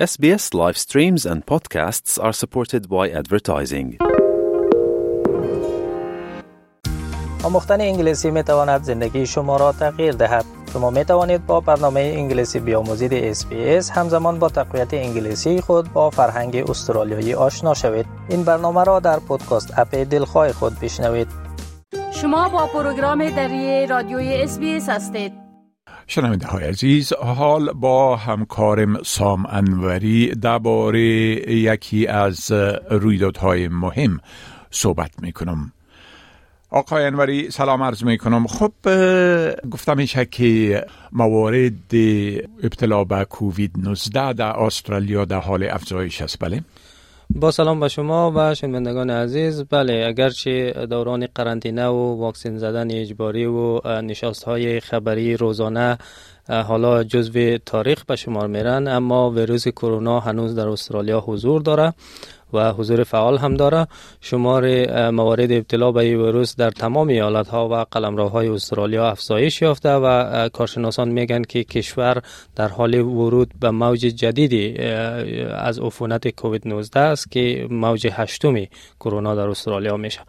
SBS live streams and podcasts are supported by advertising. آموختن انگلیسی می تواند زندگی شما را تغییر دهد. شما می توانید با برنامه انگلیسی بیاموزید SBS همزمان با تقویت انگلیسی خود با فرهنگ استرالیایی آشنا شوید. این برنامه را در پودکاست اپ دلخواه خود بشنوید. شما با پروگرام دری رادیوی SBS هستید. شنونده های عزیز حال با همکارم سام انوری درباره یکی از رویدادهای مهم صحبت می کنم. آقای انوری سلام عرض می کنم خب گفتم میشه که موارد ابتلا به کووید 19 در استرالیا در حال افزایش است. بله؟ با سلام به شما و شنوندگان عزیز. بله اگرچه دوران قرنطینه و واکسن زدن اجباری و نشست های خبری روزانه حالا جزو تاریخ به شمار میرن اما ویروس کرونا هنوز در استرالیا حضور داره. و حضور فعال هم داره. شمار موارد ابتلا به این ویروس در تمام ایالت ها و قلمروهای استرالیا افزایش یافته و کارشناسان میگن که کشور در حال ورود به موج جدیدی از عفونت کووید 19 است که موج هشتمی کرونا در استرالیا میشه.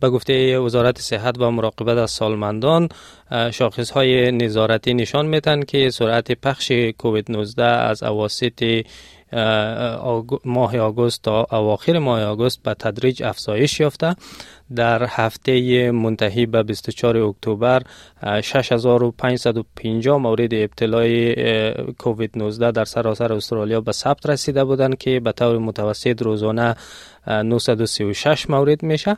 به گفته وزارت صحت و مراقبت از سالمندان شاخص های نظارتی نشان میتن که سرعت پخش کووید 19 از اواسط ماه آگوست تا اواخر ماه آگوست به تدریج افزایش یافته. در هفته منتهی به 24 اکتبر 6550 مورد ابتلای کووید 19 در سراسر استرالیا به ثبت رسیده بودند که به طور متوسط روزانه 936 مورد میشه.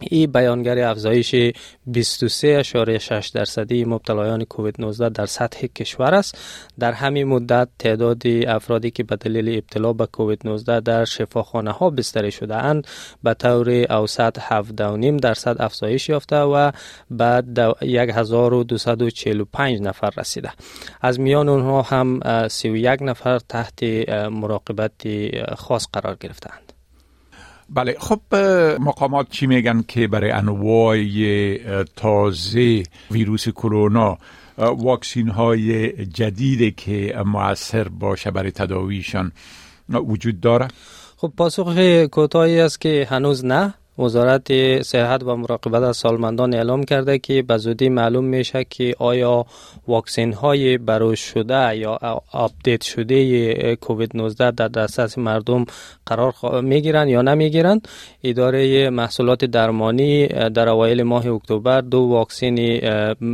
این بیانگر افزایش 23.6 درصدی مبتلایان کووید 19 در سطح کشور است. در همین مدت تعداد افرادی که به دلیل ابتلا به کووید 19 در شفاخانه ها بستری شده اند به طور اوسط 7.5 درصد افزایش یافته و بعد 1245 نفر رسیده. از میان اونها هم 31 نفر تحت مراقبت خاص قرار گرفتند بله خب مقامات چی میگن که برای انواع تازه ویروس کرونا واکسین های جدید که موثر باشه برای تداویشان وجود داره؟ خب پاسخ کوتاهی است که هنوز نه. وزارت صحت و مراقبت از سالمندان اعلام کرده که به زودی معلوم میشه که آیا واکسین های به‌روز شده یا update شده کووید 19 در دسترس مردم قرار می‌گیرن یا نمی‌گیرن اداره محصولات درمانی در اوایل ماه اکتبر دو واکسین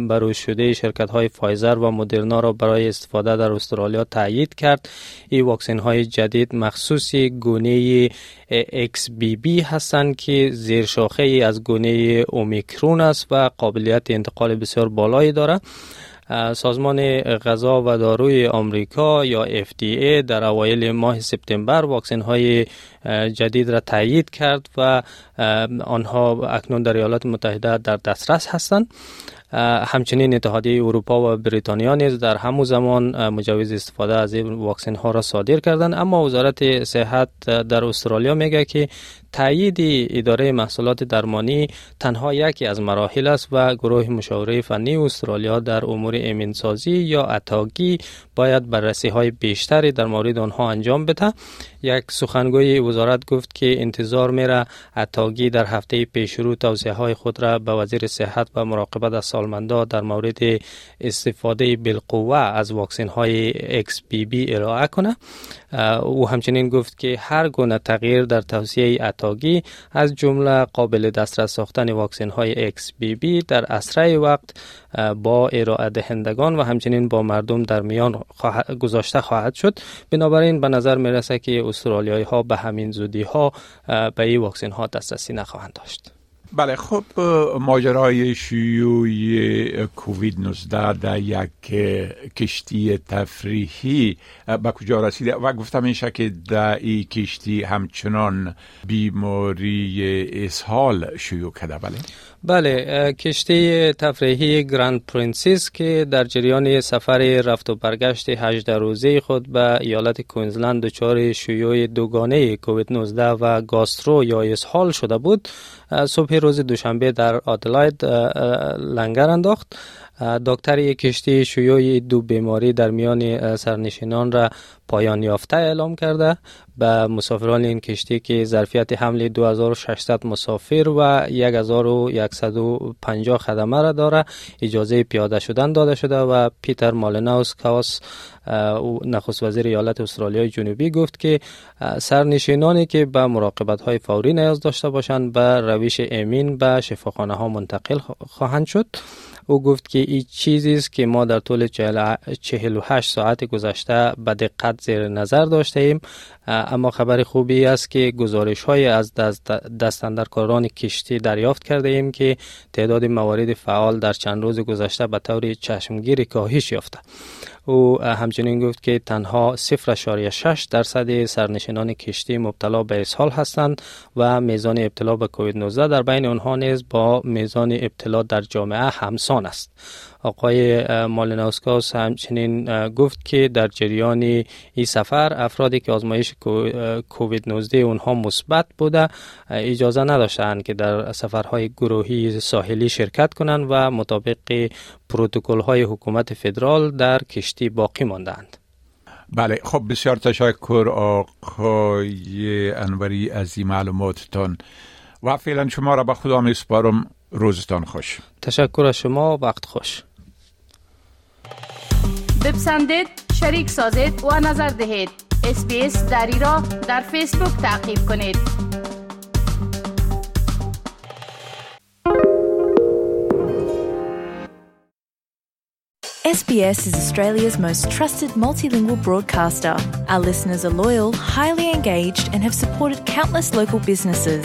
بروش شده شرکت های فایزر و مدرنا را برای استفاده در استرالیا تایید کرد. این واکسین های جدید مخصوص گونه XBB هستند که زیر شاخه ای از گونه اومیکرون است و قابلیت انتقال بسیار بالایی دارد سازمان غذا و داروی آمریکا یا FDA در اوایل ماه سپتامبر واکسن های جدید را تایید کرد و آنها اکنون در ایالات متحده در دسترس هستند. همچنین اتحادیه اروپا و بریتانیا نیز در همو زمان مجوز استفاده از این واکسن ها را صادر کردند. اما وزارت صحت در استرالیا میگه که تایید اداره محصولات درمانی تنها یکی از مراحل است و گروه مشاوره فنی استرالیا در امور امینسازی یا اتاگی باید بررسی های بیشتری در مورد آنها انجام بده. یک سخنگوی وزارت گفت که انتظار میره اتاگی در هفته پیشرو توضیح های خود را به وزیر صحت و مراقبت از سالمندا در مورد استفاده بالقوه از واکسین های XBB ارائه کنه او همچنین گفت که هر گونه تغییر در توصیه اتاگی از جمله قابل دسترس ساختن واکسن های XBB در اسرع وقت با ارائه دهندگان و همچنین با مردم در میان گذاشته خواهد شد. بنابراین به نظر می رسه که استرالیایی ها به همین زودی ها به این واکسن ها دسترسی نخواهند داشت. بله خب ماجرای شیوع کووید 19 در یک کشتی تفریحی به کجا رسیده؟ و گفتم میشه که در این کشتی همچنان بیماری اسهال شیوع کرده. بله. بله کشتی تفریحی گراند پرنسیس که در جریان سفر رفت و برگشت 18 روزه خود به ایالت کوینزلند دچار شیوع دوگانه کووید 19 و گاسترو یا اسهال شده بود صبح روز دوشنبه در آدلاید لنگر انداخت. دکتر کشتی شیوع دو بیماری در میان سرنشینان را پایان یافته اعلام کرده. به مسافران این کشتی که ظرفیت حمل 2600 مسافر و 1150 خدمه را داره. اجازه پیاده شدن داده شده و پیتر مالناوس کاس نخست وزیر ایالت استرالیا جنوبی گفت که سرنشینانی که به مراقبت های فوری نیاز داشته باشند به روش امین به شفاخانه ها منتقل خواهند شد. او گفت که این چیزی است که ما در طول 48 ساعت گذشته به دقت زیر نظر داشته ایم. اما خبر خوبی است که گزارش های از دستندرکاران کشتی دریافت کرده ایم که تعداد موارد فعال در چند روز گذشته به طور چشمگیر کاهش یافته. او همچنین گفت که تنها 0.6 درصد سرنشینان کشتی مبتلا به اسهال هستند و میزان ابتلا به کووید 19 در بین آنها نیز با میزان ابتلا در جامعه همسان است. آقای مالناسکاس همچنین گفت که در جریان این سفر افرادی که آزمایش کووید 19 اونها مثبت بوده اجازه نداشتند که در سفرهای گروهی ساحلی شرکت کنند و مطابق پروتکل های حکومت فدرال در کشتی باقی ماندند. بله خب بسیار تشکر آقای انوری از این معلوماتتان. و فعلا شما را به خدا می سپارم روزتان خوش تشکر از شما وقت خوش بپسندید شریک سازید و نظر دهید اسپیس دری را در فیسبوک تعقیب کنید SBS is Australia's most trusted multilingual broadcaster. Our listeners are loyal, highly engaged, and have supported countless local businesses.